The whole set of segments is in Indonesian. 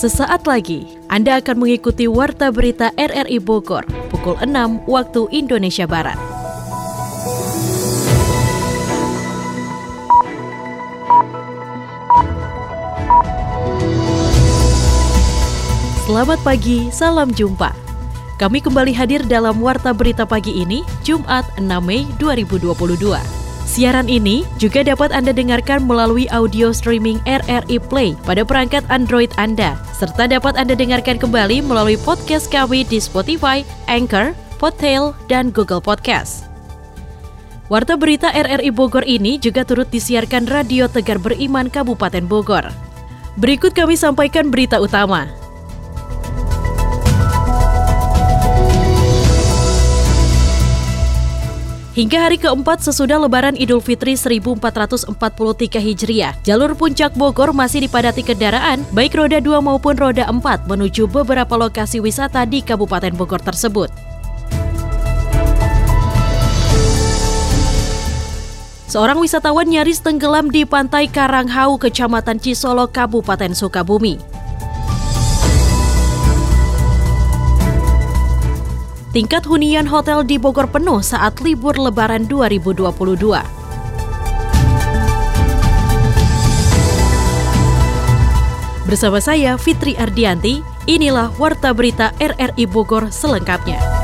Sesaat lagi, Anda akan mengikuti Warta Berita RRI Bogor pukul 6 waktu Indonesia Barat. Selamat pagi, salam jumpa. Kami kembali hadir dalam Warta Berita pagi ini, Jumat 6 Mei 2022. Siaran ini juga dapat Anda dengarkan melalui audio streaming RRI Play pada perangkat Android Anda, serta dapat Anda dengarkan kembali melalui podcast kami di Spotify, Anchor, Podtail, dan Google Podcast. Warta berita RRI Bogor ini juga turut disiarkan Radio Tegar Beriman Kabupaten Bogor. Berikut kami sampaikan berita utama. Hingga hari keempat sesudah Lebaran Idul Fitri 1443 Hijriah, jalur puncak Bogor masih dipadati kendaraan, baik roda 2 maupun roda 4 menuju beberapa lokasi wisata di Kabupaten Bogor tersebut. Seorang wisatawan nyaris tenggelam di pantai Karanghau, Kecamatan Cisolo, Kabupaten Sukabumi. Tingkat hunian hotel di Bogor penuh saat libur lebaran 2022. Bersama saya Fitri Ardianti, inilah Warta Berita RRI Bogor selengkapnya.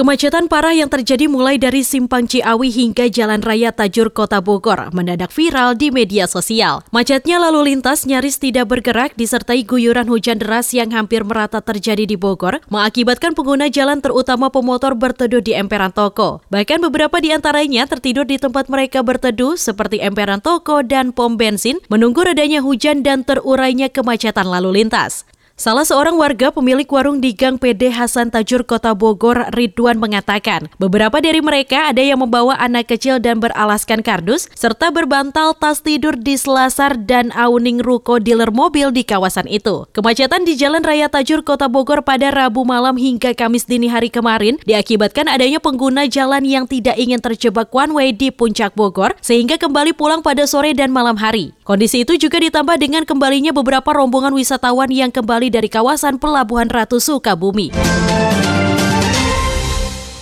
Kemacetan parah yang terjadi mulai dari Simpang Ciawi hingga Jalan Raya Tajur Kota Bogor mendadak viral di media sosial. Macetnya lalu lintas nyaris tidak bergerak disertai guyuran hujan deras yang hampir merata terjadi di Bogor, mengakibatkan pengguna jalan terutama pemotor berteduh di emperan toko. Bahkan beberapa di antaranya tertidur di tempat mereka berteduh seperti emperan toko dan pom bensin, menunggu redanya hujan dan terurainya kemacetan lalu lintas. Salah seorang warga pemilik warung di Gang PD Hasan Tajur Kota Bogor, Ridwan mengatakan, beberapa dari mereka ada yang membawa anak kecil dan beralaskan kardus, serta berbantal tas tidur di selasar dan awning ruko dealer mobil di kawasan itu. Kemacetan di Jalan Raya Tajur Kota Bogor pada Rabu malam hingga Kamis dini hari kemarin diakibatkan adanya pengguna jalan yang tidak ingin terjebak one way di puncak Bogor, sehingga kembali pulang pada sore dan malam hari. Kondisi itu juga ditambah dengan kembalinya beberapa rombongan wisatawan yang kembali dari kawasan Pelabuhan Ratu Sukabumi.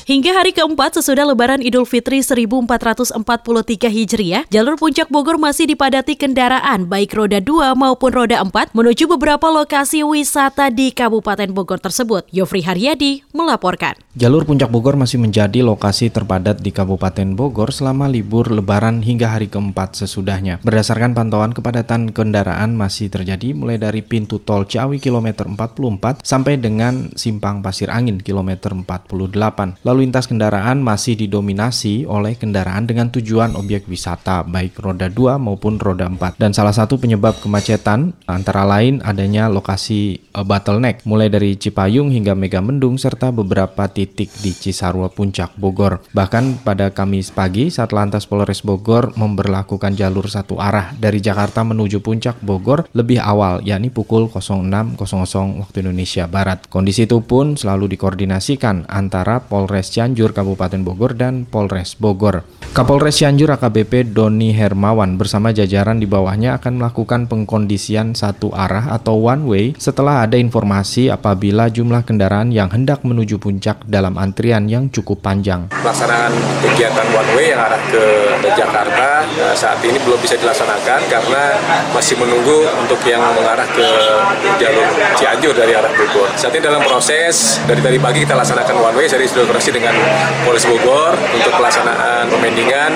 Hingga hari keempat sesudah Lebaran Idul Fitri 1443 Hijriah, jalur puncak Bogor masih dipadati kendaraan baik roda 2 maupun roda 4 menuju beberapa lokasi wisata di Kabupaten Bogor tersebut. Yofri Haryadi melaporkan. Jalur puncak Bogor masih menjadi lokasi terpadat di Kabupaten Bogor selama libur Lebaran hingga hari keempat sesudahnya. Berdasarkan pantauan kepadatan kendaraan masih terjadi mulai dari pintu tol Ciawi kilometer 44 sampai dengan simpang Pasir Angin kilometer 48. Lalu lalu lintas kendaraan masih didominasi oleh kendaraan dengan tujuan objek wisata baik roda 2 maupun roda 4. Dan salah satu penyebab kemacetan antara lain adanya lokasi uh, bottleneck mulai dari Cipayung hingga Megamendung serta beberapa titik di Cisarua Puncak Bogor. Bahkan pada Kamis pagi saat lantas Polres Bogor memberlakukan jalur satu arah dari Jakarta menuju Puncak Bogor lebih awal yakni pukul 06.00 waktu Indonesia Barat. Kondisi itu pun selalu dikoordinasikan antara Polres Cianjur Kabupaten Bogor dan Polres Bogor. Kapolres Cianjur AKBP Doni Hermawan bersama jajaran di bawahnya akan melakukan pengkondisian satu arah atau one way setelah ada informasi apabila jumlah kendaraan yang hendak menuju puncak dalam antrian yang cukup panjang. Pelaksanaan kegiatan one way yang arah ke Jakarta nah, saat ini belum bisa dilaksanakan karena masih menunggu untuk yang mengarah ke jalur Cianjur dari arah Bogor. Saat ini dalam proses dari tadi pagi kita laksanakan one way, jadi sudah dengan Polres Bogor untuk pelaksanaan pemendingan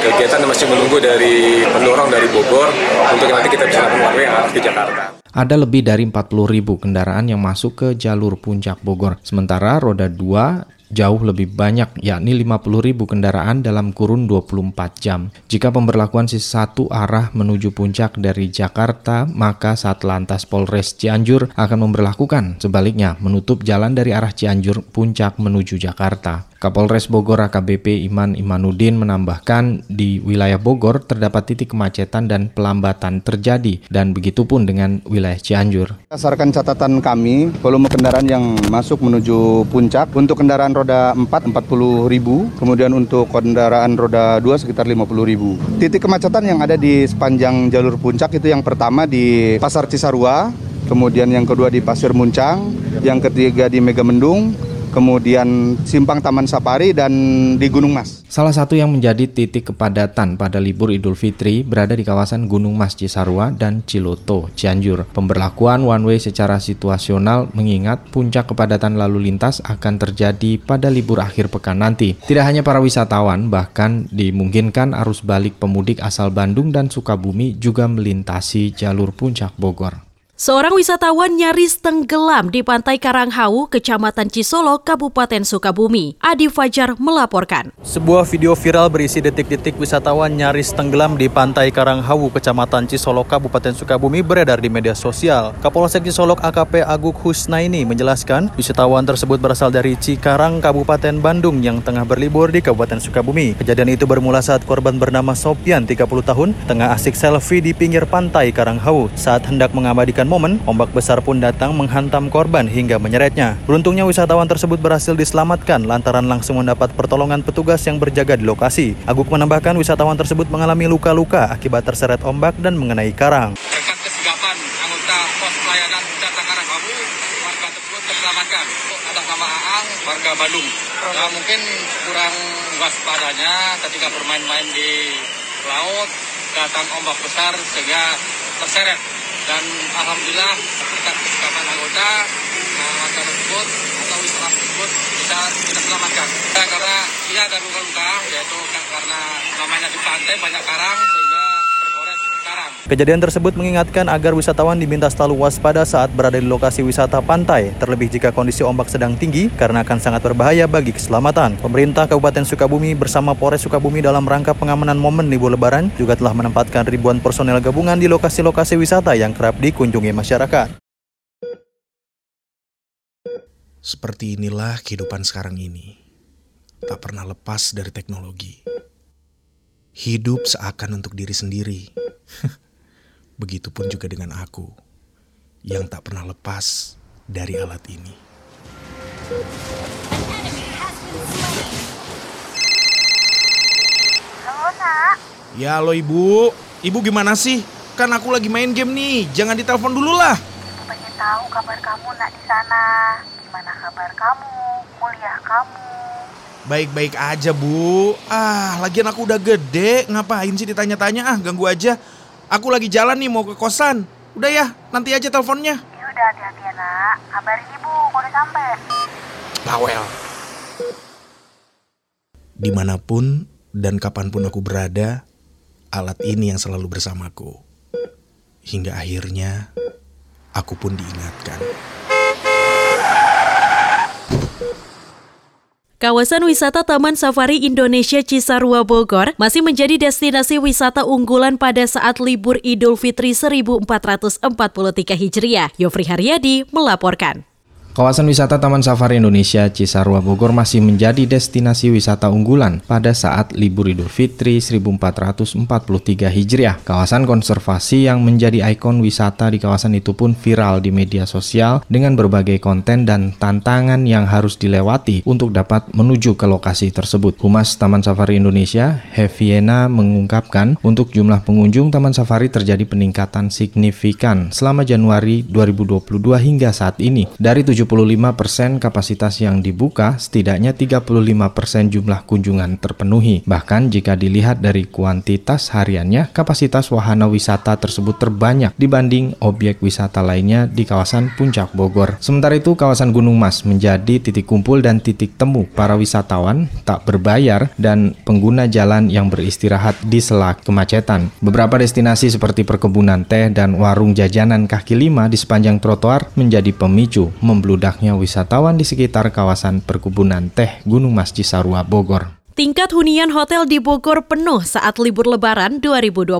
kegiatan masih menunggu dari pendorong dari Bogor untuk nanti kita bisa lakukan yang arah ke Jakarta. Ada lebih dari 40 ribu kendaraan yang masuk ke jalur puncak Bogor. Sementara roda 2 jauh lebih banyak, yakni 50 ribu kendaraan dalam kurun 24 jam. Jika pemberlakuan satu arah menuju puncak dari Jakarta, maka saat lantas Polres Cianjur akan memperlakukan sebaliknya menutup jalan dari arah Cianjur puncak menuju Jakarta. Kapolres Bogor AKBP Iman Imanuddin menambahkan di wilayah Bogor terdapat titik kemacetan dan pelambatan terjadi dan begitu pun dengan wilayah Cianjur. Berdasarkan catatan kami, volume kendaraan yang masuk menuju puncak untuk kendaraan roda 4 40 ribu, kemudian untuk kendaraan roda 2 sekitar 50 ribu. Titik kemacetan yang ada di sepanjang jalur puncak itu yang pertama di Pasar Cisarua, kemudian yang kedua di Pasir Muncang, yang ketiga di Megamendung, kemudian Simpang Taman Sapari dan di Gunung Mas. Salah satu yang menjadi titik kepadatan pada libur Idul Fitri berada di kawasan Gunung Mas Cisarua dan Ciloto, Cianjur. Pemberlakuan one way secara situasional mengingat puncak kepadatan lalu lintas akan terjadi pada libur akhir pekan nanti. Tidak hanya para wisatawan, bahkan dimungkinkan arus balik pemudik asal Bandung dan Sukabumi juga melintasi jalur puncak Bogor. Seorang wisatawan nyaris tenggelam di Pantai Karanghau, Kecamatan Cisolok, Kabupaten Sukabumi. Adi Fajar melaporkan. Sebuah video viral berisi detik-detik wisatawan nyaris tenggelam di Pantai Karanghau, Kecamatan Cisolok, Kabupaten Sukabumi beredar di media sosial. Kapolsek Cisolok AKP Aguk Husnaini menjelaskan wisatawan tersebut berasal dari Cikarang, Kabupaten Bandung yang tengah berlibur di Kabupaten Sukabumi. Kejadian itu bermula saat korban bernama Sopian, 30 tahun, tengah asik selfie di pinggir pantai Karanghau. Saat hendak mengabadikan momen, ombak besar pun datang menghantam korban hingga menyeretnya. Beruntungnya wisatawan tersebut berhasil diselamatkan lantaran langsung mendapat pertolongan petugas yang berjaga di lokasi. Aguk menambahkan wisatawan tersebut mengalami luka-luka akibat terseret ombak dan mengenai karang. Berkat kesigapan anggota pos pelayanan wisata Karangkawu, warga tersebut terselamatkan atas nama Aang, warga Bandung. Ya, mungkin kurang waspadanya ketika bermain-main di laut, datang ombak besar sehingga terseret dan alhamdulillah berkat kesigapan anggota warga tersebut atau wisatawan tersebut bisa kita selamatkan. Ya, karena dia ada luka-luka yaitu karena namanya di pantai banyak karang sehingga Kejadian tersebut mengingatkan agar wisatawan diminta selalu waspada saat berada di lokasi wisata pantai, terlebih jika kondisi ombak sedang tinggi karena akan sangat berbahaya bagi keselamatan. Pemerintah Kabupaten Sukabumi bersama Polres Sukabumi dalam rangka pengamanan momen libur lebaran juga telah menempatkan ribuan personel gabungan di lokasi-lokasi wisata yang kerap dikunjungi masyarakat. Seperti inilah kehidupan sekarang ini. Tak pernah lepas dari teknologi. Hidup seakan untuk diri sendiri. Begitupun juga dengan aku yang tak pernah lepas dari alat ini. Halo, Nak. Ya lo ibu, ibu gimana sih? Kan aku lagi main game nih, jangan ditelepon dulu lah. Pengen tahu kabar kamu, Nak, di sana. Gimana kabar kamu? Kuliah kamu? Baik-baik aja bu. Ah, lagian aku udah gede, ngapain sih ditanya-tanya ah, ganggu aja. Aku lagi jalan nih mau ke kosan. Udah ya, nanti aja teleponnya. Ya udah, hati-hati ya, Nak. Kabarin Ibu kalau udah sampai. Bawel. Di mana pun dan kapan pun aku berada, alat ini yang selalu bersamaku. Hingga akhirnya, aku pun diingatkan. Kawasan wisata Taman Safari Indonesia Cisarua Bogor masih menjadi destinasi wisata unggulan pada saat libur Idul Fitri 1443 Hijriah. Yofri Haryadi melaporkan. Kawasan wisata Taman Safari Indonesia Cisarua Bogor masih menjadi destinasi wisata unggulan pada saat libur Idul Fitri 1443 Hijriah. Kawasan konservasi yang menjadi ikon wisata di kawasan itu pun viral di media sosial dengan berbagai konten dan tantangan yang harus dilewati untuk dapat menuju ke lokasi tersebut. Humas Taman Safari Indonesia, Heviena mengungkapkan untuk jumlah pengunjung Taman Safari terjadi peningkatan signifikan selama Januari 2022 hingga saat ini. Dari 75% kapasitas yang dibuka, setidaknya 35% jumlah kunjungan terpenuhi. Bahkan jika dilihat dari kuantitas hariannya, kapasitas wahana wisata tersebut terbanyak dibanding objek wisata lainnya di kawasan Puncak Bogor. Sementara itu, kawasan Gunung Mas menjadi titik kumpul dan titik temu para wisatawan tak berbayar dan pengguna jalan yang beristirahat di sela kemacetan. Beberapa destinasi seperti perkebunan teh dan warung jajanan kaki lima di sepanjang trotoar menjadi pemicu membludak membludaknya wisatawan di sekitar kawasan perkebunan teh Gunung Mas Cisarua Bogor. Tingkat hunian hotel di Bogor penuh saat libur lebaran 2022.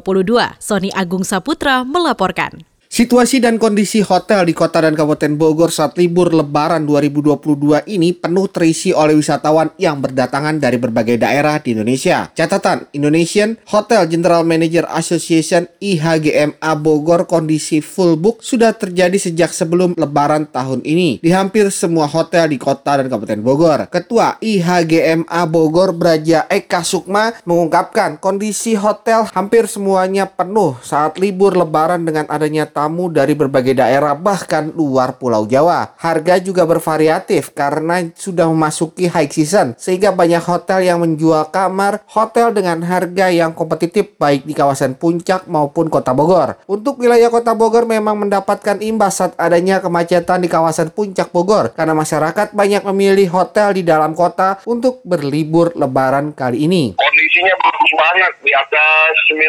Sony Agung Saputra melaporkan. Situasi dan kondisi hotel di kota dan Kabupaten Bogor saat libur Lebaran 2022 ini penuh terisi oleh wisatawan yang berdatangan dari berbagai daerah di Indonesia. Catatan, Indonesian Hotel General Manager Association IHGMA Bogor kondisi full book sudah terjadi sejak sebelum Lebaran tahun ini di hampir semua hotel di kota dan Kabupaten Bogor. Ketua IHGMA Bogor Braja Eka Sukma mengungkapkan kondisi hotel hampir semuanya penuh saat libur Lebaran dengan adanya tamu dari berbagai daerah bahkan luar Pulau Jawa. Harga juga bervariatif karena sudah memasuki high season sehingga banyak hotel yang menjual kamar hotel dengan harga yang kompetitif baik di kawasan Puncak maupun Kota Bogor. Untuk wilayah Kota Bogor memang mendapatkan imbas saat adanya kemacetan di kawasan Puncak Bogor karena masyarakat banyak memilih hotel di dalam kota untuk berlibur lebaran kali ini. Kondisinya banget, di atas 95%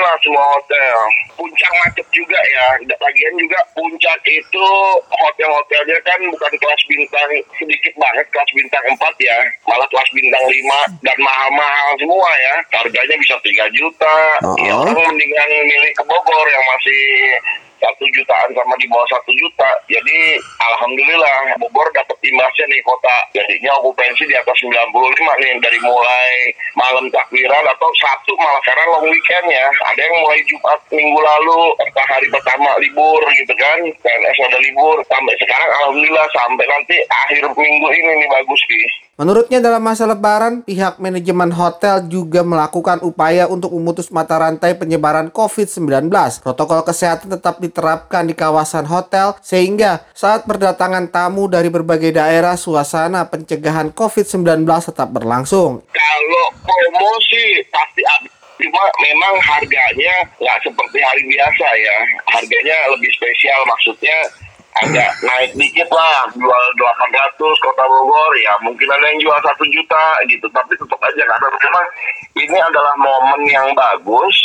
lah semua hotel. Puncak macet juga ya. Lagian juga puncak itu hotel-hotelnya kan bukan kelas bintang sedikit banget kelas bintang 4 ya. Malah kelas bintang 5 dan mahal-mahal semua ya. Harganya bisa 3 juta. Oh. Ya orang mendingan milih ke Bogor yang masih satu jutaan sama di bawah satu juta. Jadi alhamdulillah Bogor dapat imbasnya nih kota. Jadinya okupansi di atas 95 nih dari mulai malam takbiran atau Sabtu malah karena long weekend ya. Ada yang mulai Jumat minggu lalu atau hari pertama libur gitu kan. PNS ada libur sampai sekarang alhamdulillah sampai nanti akhir minggu ini nih bagus sih. Menurutnya dalam masa lebaran, pihak manajemen hotel juga melakukan upaya untuk memutus mata rantai penyebaran COVID-19. Protokol kesehatan tetap diterapkan di kawasan hotel sehingga saat berdatangan tamu dari berbagai daerah, suasana pencegahan COVID-19 tetap berlangsung. Kalau promosi pasti habis cuma memang harganya nggak seperti hari biasa ya harganya lebih spesial maksudnya agak naik dikit lah jual 800 kota Bogor ya mungkin ada yang jual satu juta gitu tapi tetap aja karena memang ini adalah momen yang bagus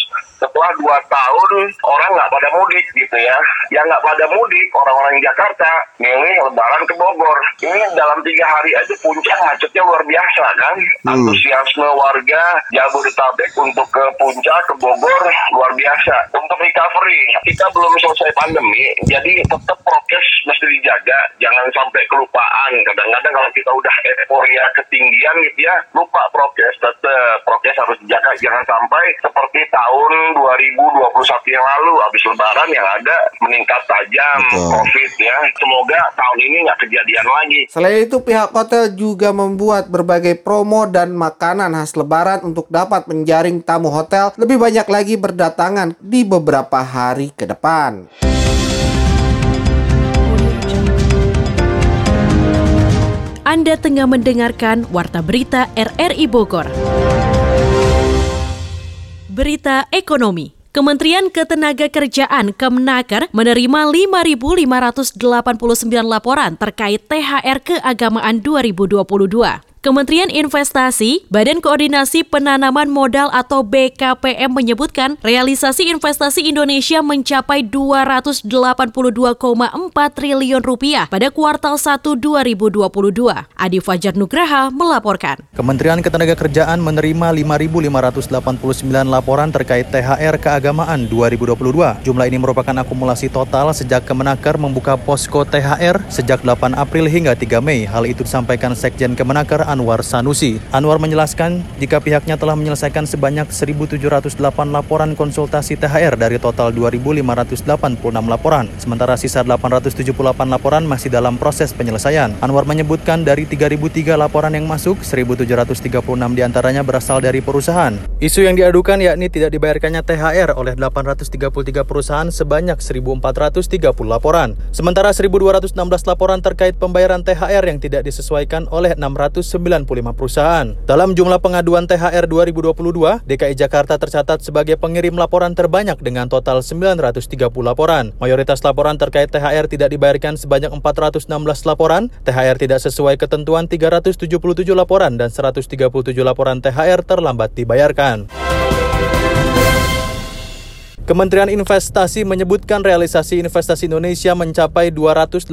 setelah dua tahun orang nggak pada mudik gitu ya. Yang nggak pada mudik orang-orang Jakarta milih lebaran ke Bogor. Ini dalam tiga hari aja puncak macetnya luar biasa kan? Hmm. antusiasme warga Jabodetabek untuk ke puncak ke Bogor luar biasa. Untuk recovery kita belum selesai pandemi jadi tetap prokes mesti dijaga jangan sampai kelupaan kadang-kadang kalau kita udah euforia ketinggian gitu ya lupa prokes tetap prokes harus dijaga jangan sampai seperti tahun 2021 yang lalu habis lebaran yang ada meningkat tajam Betul. COVID ya. Semoga tahun ini nggak kejadian lagi. Selain itu pihak hotel juga membuat berbagai promo dan makanan khas lebaran untuk dapat menjaring tamu hotel lebih banyak lagi berdatangan di beberapa hari ke depan. Anda tengah mendengarkan Warta Berita RRI Bogor. Berita Ekonomi Kementerian Ketenagakerjaan Kemenaker menerima 5.589 laporan terkait THR keagamaan 2022. Kementerian Investasi, Badan Koordinasi Penanaman Modal atau BKPM menyebutkan realisasi investasi Indonesia mencapai 282,4 triliun rupiah pada kuartal 1 2022. Adi Fajar Nugraha melaporkan. Kementerian Ketenagakerjaan menerima 5.589 laporan terkait THR keagamaan 2022. Jumlah ini merupakan akumulasi total sejak Kemenaker membuka posko THR sejak 8 April hingga 3 Mei. Hal itu disampaikan Sekjen Kemenaker Anwar Sanusi. Anwar menjelaskan jika pihaknya telah menyelesaikan sebanyak 1.708 laporan konsultasi THR dari total 2.586 laporan, sementara sisa 878 laporan masih dalam proses penyelesaian. Anwar menyebutkan dari 3.003 laporan yang masuk, 1.736 di antaranya berasal dari perusahaan. Isu yang diadukan yakni tidak dibayarkannya THR oleh 833 perusahaan sebanyak 1.430 laporan. Sementara 1.216 laporan terkait pembayaran THR yang tidak disesuaikan oleh 600 95 perusahaan. Dalam jumlah pengaduan THR 2022, DKI Jakarta tercatat sebagai pengirim laporan terbanyak dengan total 930 laporan. Mayoritas laporan terkait THR tidak dibayarkan sebanyak 416 laporan, THR tidak sesuai ketentuan 377 laporan dan 137 laporan THR terlambat dibayarkan. Kementerian Investasi menyebutkan realisasi investasi Indonesia mencapai 282,4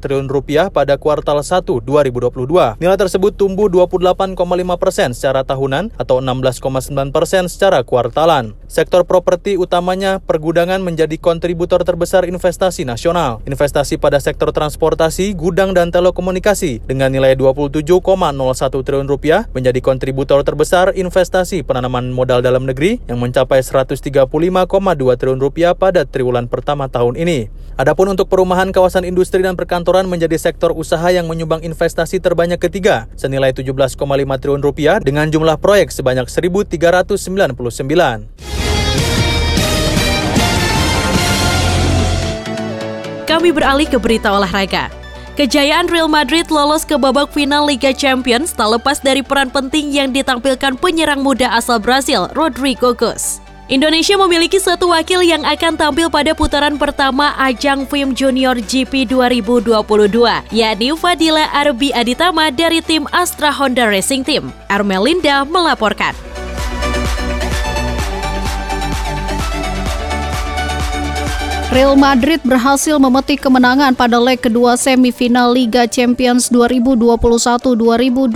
triliun rupiah pada kuartal 1 2022. Nilai tersebut tumbuh 28,5 persen secara tahunan atau 16,9 persen secara kuartalan. Sektor properti utamanya pergudangan menjadi kontributor terbesar investasi nasional. Investasi pada sektor transportasi, gudang dan telekomunikasi dengan nilai 27,01 triliun rupiah menjadi kontributor terbesar investasi penanaman modal dalam negeri yang mencapai 130 35,2 triliun rupiah pada triwulan pertama tahun ini. Adapun untuk perumahan kawasan industri dan perkantoran menjadi sektor usaha yang menyumbang investasi terbanyak ketiga, senilai 17,5 triliun rupiah dengan jumlah proyek sebanyak 1.399. Kami beralih ke berita olahraga. Kejayaan Real Madrid lolos ke babak final Liga Champions tak lepas dari peran penting yang ditampilkan penyerang muda asal Brasil, Rodrigo Goes. Indonesia memiliki satu wakil yang akan tampil pada putaran pertama ajang film Junior GP 2022, yakni Fadila Arbi Aditama dari tim Astra Honda Racing Team. Armelinda melaporkan. Real Madrid berhasil memetik kemenangan pada leg kedua semifinal Liga Champions 2021-2022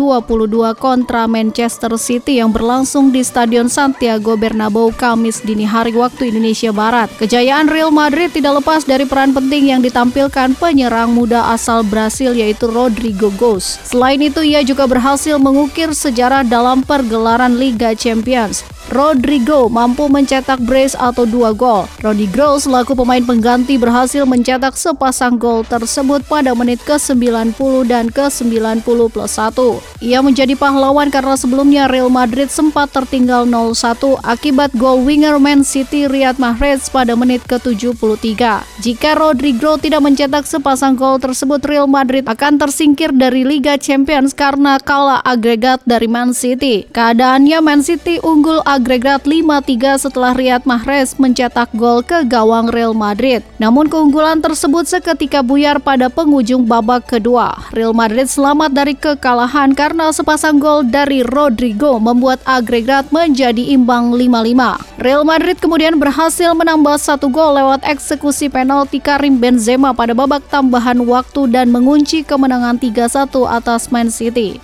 kontra Manchester City yang berlangsung di Stadion Santiago Bernabeu Kamis dini hari waktu Indonesia Barat. Kejayaan Real Madrid tidak lepas dari peran penting yang ditampilkan penyerang muda asal Brasil yaitu Rodrigo Goes. Selain itu ia juga berhasil mengukir sejarah dalam pergelaran Liga Champions. Rodrigo mampu mencetak brace atau dua gol. Rodrigo selaku pemain pengganti berhasil mencetak sepasang gol tersebut pada menit ke-90 dan ke-90 plus 1. Ia menjadi pahlawan karena sebelumnya Real Madrid sempat tertinggal 0-1 akibat gol winger Man City Riyad Mahrez pada menit ke-73. Jika Rodrigo tidak mencetak sepasang gol tersebut, Real Madrid akan tersingkir dari Liga Champions karena kalah agregat dari Man City. Keadaannya Man City unggul 5-3 setelah Riyad Mahrez mencetak gol ke gawang Real Madrid. Namun keunggulan tersebut seketika buyar pada penghujung babak kedua. Real Madrid selamat dari kekalahan karena sepasang gol dari Rodrigo membuat agregat menjadi imbang 5-5. Real Madrid kemudian berhasil menambah satu gol lewat eksekusi penalti Karim Benzema pada babak tambahan waktu dan mengunci kemenangan 3-1 atas Man City.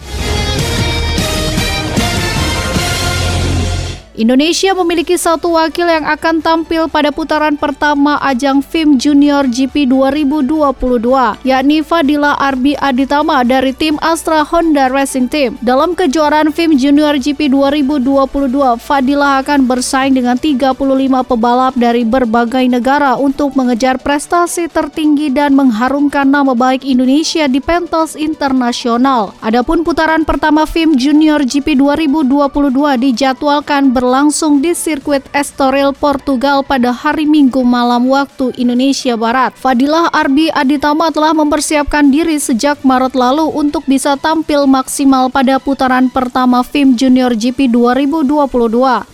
Indonesia memiliki satu wakil yang akan tampil pada putaran pertama ajang FIM Junior GP 2022, yakni Fadila Arbi Aditama dari tim Astra Honda Racing Team. Dalam kejuaraan FIM Junior GP 2022, Fadila akan bersaing dengan 35 pebalap dari berbagai negara untuk mengejar prestasi tertinggi dan mengharumkan nama baik Indonesia di pentas internasional. Adapun putaran pertama FIM Junior GP 2022 dijadwalkan berlangsung di sirkuit Estoril, Portugal pada hari Minggu malam waktu Indonesia Barat. Fadilah Arbi Aditama telah mempersiapkan diri sejak Maret lalu untuk bisa tampil maksimal pada putaran pertama FIM Junior GP 2022.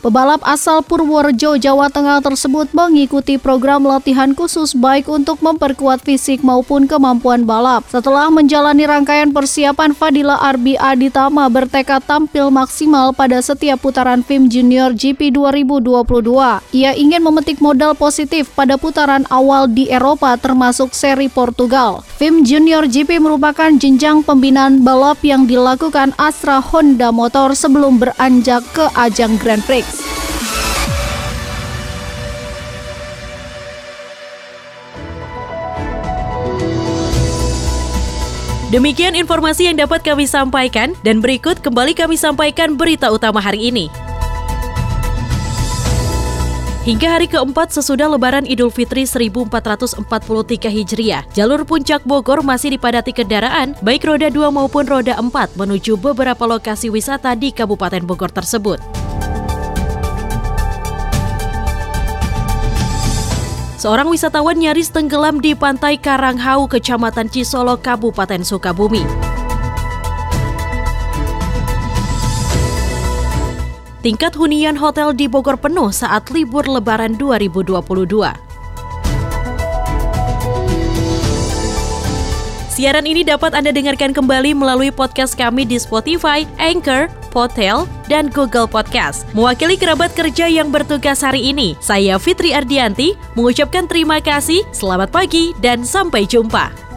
Pebalap asal Purworejo, Jawa Tengah tersebut mengikuti program latihan khusus baik untuk memperkuat fisik maupun kemampuan balap. Setelah menjalani rangkaian persiapan, Fadila Arbi Aditama bertekad tampil maksimal pada setiap putaran FIM Junior Junior GP 2022. Ia ingin memetik modal positif pada putaran awal di Eropa termasuk seri Portugal. FIM Junior GP merupakan jenjang pembinaan balap yang dilakukan Astra Honda Motor sebelum beranjak ke ajang Grand Prix. Demikian informasi yang dapat kami sampaikan dan berikut kembali kami sampaikan berita utama hari ini. Hingga hari keempat sesudah Lebaran Idul Fitri 1443 Hijriah, jalur puncak Bogor masih dipadati kendaraan, baik roda 2 maupun roda 4 menuju beberapa lokasi wisata di Kabupaten Bogor tersebut. Seorang wisatawan nyaris tenggelam di pantai Karanghau, Kecamatan Cisolok, Kabupaten Sukabumi. Tingkat hunian hotel di Bogor penuh saat libur Lebaran 2022. Siaran ini dapat Anda dengarkan kembali melalui podcast kami di Spotify, Anchor, Potel, dan Google Podcast. Mewakili kerabat kerja yang bertugas hari ini, saya Fitri Ardianti mengucapkan terima kasih, selamat pagi, dan sampai jumpa.